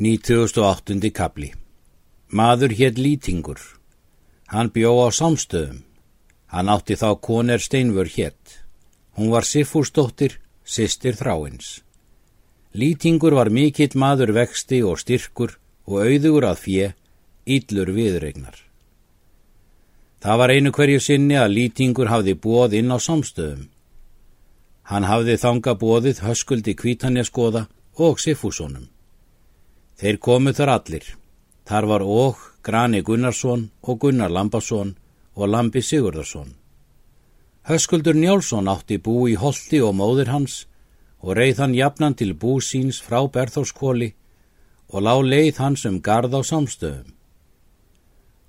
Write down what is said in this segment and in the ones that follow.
98. kapli Maður hétt Lýtingur. Hann bjó á samstöðum. Hann átti þá koner Steinvör hétt. Hún var Siffúrsdóttir, sýstir þráins. Lýtingur var mikill maður vexti og styrkur og auðugur að fjö, íllur viðregnar. Það var einu hverju sinni að Lýtingur hafði bóð inn á samstöðum. Hann hafði þanga bóðið höskuldi kvítanjaskoða og Siffúsónum. Þeir komu þar allir. Þar var óg Grani Gunnarsson og Gunnar Lambasson og Lambi Sigurðarsson. Höskuldur Njálsson átti bú í holti og móðir hans og reið hann jafnan til bú síns frá Berþórskóli og lá leið hans um gard á samstöðum.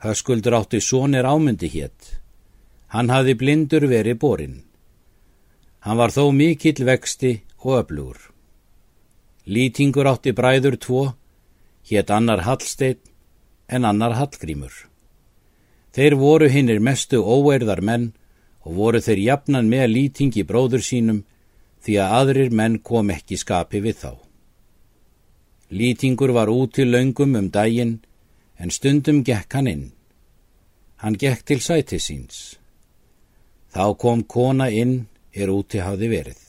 Höskuldur átti sonir ámyndi hétt. Hann hafði blindur verið borinn. Hann var þó mikill vexti og öflugur. Lýtingur átti bræður tvo hétt annar Hallsteinn en annar Hallgrímur. Þeir voru hinnir mestu óerðar menn og voru þeir jafnan með lýtingi bróður sínum því að aðrir menn kom ekki skapi við þá. Lýtingur var út til laungum um daginn en stundum gekk hann inn. Hann gekk til sæti síns. Þá kom kona inn er úti hafði verið.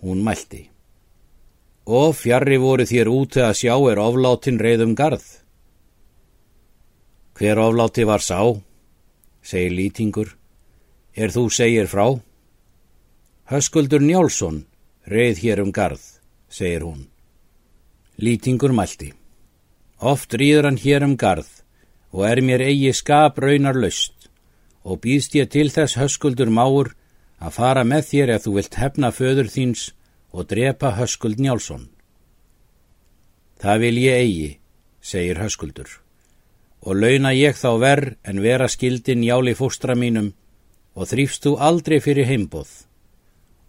Hún mælti og fjarrri voru þér úti að sjá er oflátin reyðum garð. Hver ofláti var sá, segir Lýtingur, er þú segir frá? Höskuldur Njálsson reyð hér um garð, segir hún. Lýtingur mælti. Oft rýður hann hér um garð og er mér eigi skap raunar löst og býðst ég til þess höskuldur máur að fara með þér ef þú vilt hefna föður þíns og drepa Höskuld Njálsson. Það vil ég eigi, segir Höskuldur, og launa ég þá verð en vera skildin Njáli fóstra mínum og þrýfst þú aldrei fyrir heimboð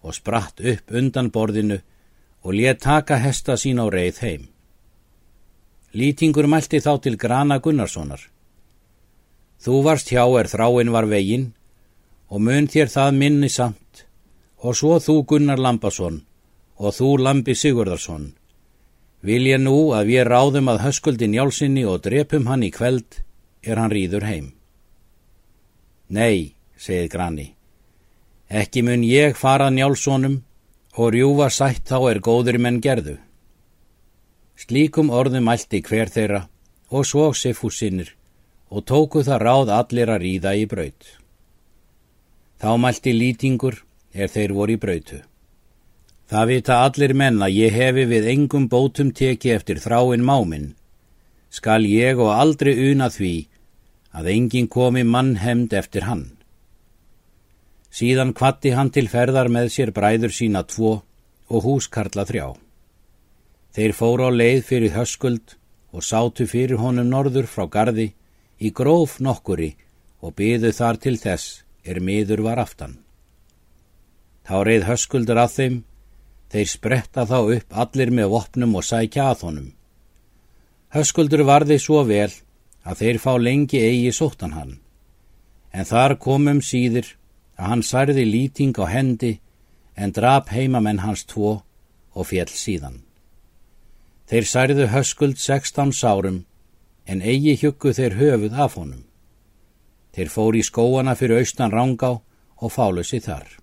og spratt upp undan borðinu og let taka hesta sín á reið heim. Lýtingur mælti þá til Grana Gunnarssonar. Þú varst hjá er þráin var vegin og mun þér það minni samt og svo þú Gunnar Lambasson og þú Lambi Sigurðarsson. Vil ég nú að við ráðum að höskuldi njálsinni og drepum hann í kveld er hann rýður heim. Nei, segið Grani, ekki mun ég fara njálssonum og rjúfa sætt þá er góður menn gerðu. Slíkum orðum mælti hver þeirra og svo sefúsinnir og tóku það ráð allir að ríða í braut. Þá mælti lýtingur er þeir voru í brautu. Það vita allir menn að ég hefi við engum bótum teki eftir þráinn máminn. Skal ég og aldrei una því að engin komi mannhemd eftir hann. Síðan kvatti hann til ferðar með sér bræður sína tvo og húskarla þrjá. Þeir fóru á leið fyrir höskuld og sátu fyrir honum norður frá gardi í gróf nokkuri og byðu þar til þess er miður var aftan. Þá reið höskuldur að þeim Þeir spretta þá upp allir með vopnum og sækja að honum. Höskuldur varði svo vel að þeir fá lengi eigi sóttan hann. En þar komum síður að hann særði lýting á hendi en drap heimamenn hans tvo og fjell síðan. Þeir særðu höskuld 16 sárum en eigi hjöggu þeir höfuð af honum. Þeir fór í skóana fyrir austan rángá og fálu sér þar.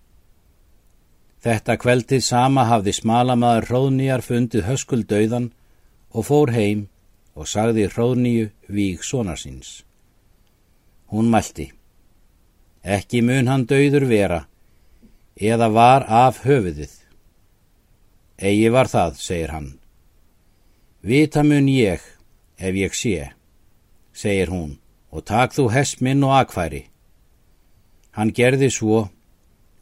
Þetta kveldið sama hafði smalamaður hróðnýjar fundið höskul döiðan og fór heim og sagði hróðnýju víg sonarsins. Hún mælti. Ekki mun hann döiður vera, eða var af höfuðið. Egi var það, segir hann. Vita mun ég, ef ég sé, segir hún, og tak þú hest minn og akværi. Hann gerði svo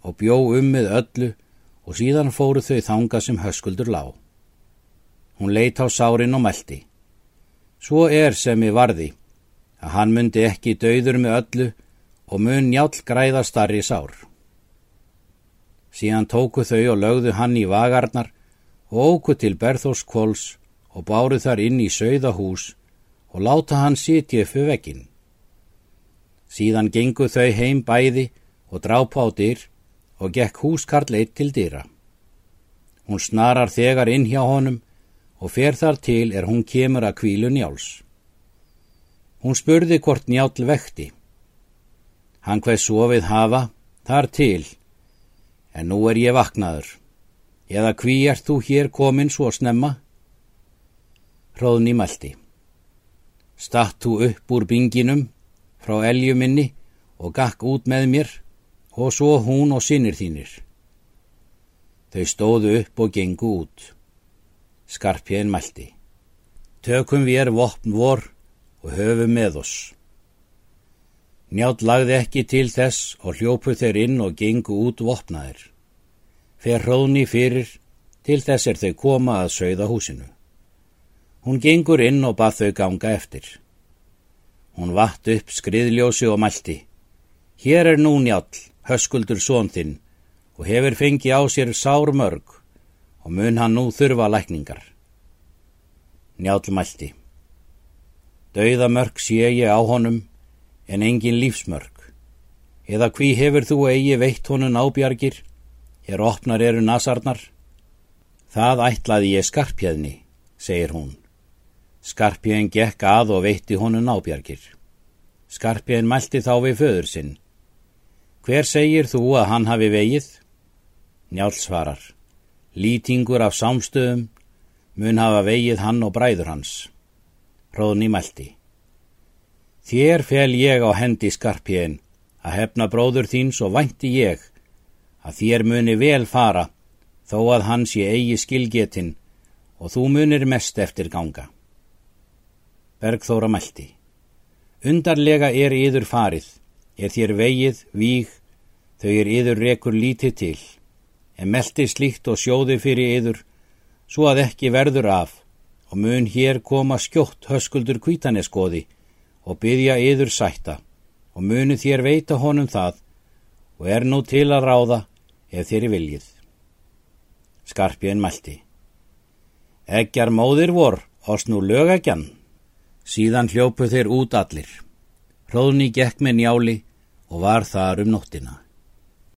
og bjó um með öllu og síðan fóru þau þanga sem höskuldur lág. Hún leitt á sárin og meldi. Svo er sem ég varði, að hann myndi ekki döður með öllu og mun njál græða starri sár. Síðan tóku þau og lögðu hann í vagarnar og óku til Berþórskvóls og báru þar inn í sögðahús og láta hann sitja fyrir vekkin. Síðan gengu þau heim bæði og drápa á dyr og gekk húskarl eitt til dýra. Hún snarar þegar inn hjá honum og fer þar til er hún kemur að kvílu njáls. Hún spurði hvort njál vekti. Hann hvað sofið hafa, þar til, en nú er ég vaknaður. Eða hví ert þú hér komin svo snemma? Hróðni mælti. Statt þú upp úr binginum frá eljuminni og gakk út með mér og svo hún og sinnir þínir. Þau stóðu upp og gengu út. Skarpjén mælti. Tökum við er vopn vor og höfum með oss. Njátt lagði ekki til þess og hljópu þeir inn og gengu út vopnaðir. Fer hróðni fyrir til þess er þau koma að sögða húsinu. Hún gengur inn og bað þau ganga eftir. Hún vatt upp skriðljósi og mælti. Hér er nú njál, höskuldur són þinn og hefur fengið á sér sár mörg og mun hann nú þurfa lækningar. Njál mælti. Dauðamörg sé ég á honum en engin lífsmörg. Eða hví hefur þú eigi veitt honum ábjargir, er opnar eru nasarnar? Það ætlaði ég skarpjæðni, segir hún. Skarpjæðin gekk að og veitti honum ábjargir. Skarpjæðin mælti þá við föður sinn. Hver segir þú að hann hafi vegið? Njál svarar. Lýtingur af sámstöðum mun hafa vegið hann og bræður hans. Róðni mælti. Þér fel ég á hendi skarpjén að hefna bróður þín svo vænti ég að þér muni vel fara þó að hans ég eigi skilgetin og þú munir mest eftir ganga. Bergþóra mælti. Undarlega er yður farið, er þér vegið, víg, þau er yður rekur lítið til en meldi slíkt og sjóði fyrir yður, svo að ekki verður af, og mun hér koma skjótt höskuldur kvítaneskoði og byggja yður sætta, og munu þér veita honum það, og er nú til að ráða ef þér viljið. Skarpjön mælti. Eggjar móðir vor, oss nú lögagjan. Síðan hljópu þeir út allir. Hróðni gekk með njáli og var þar um nóttina.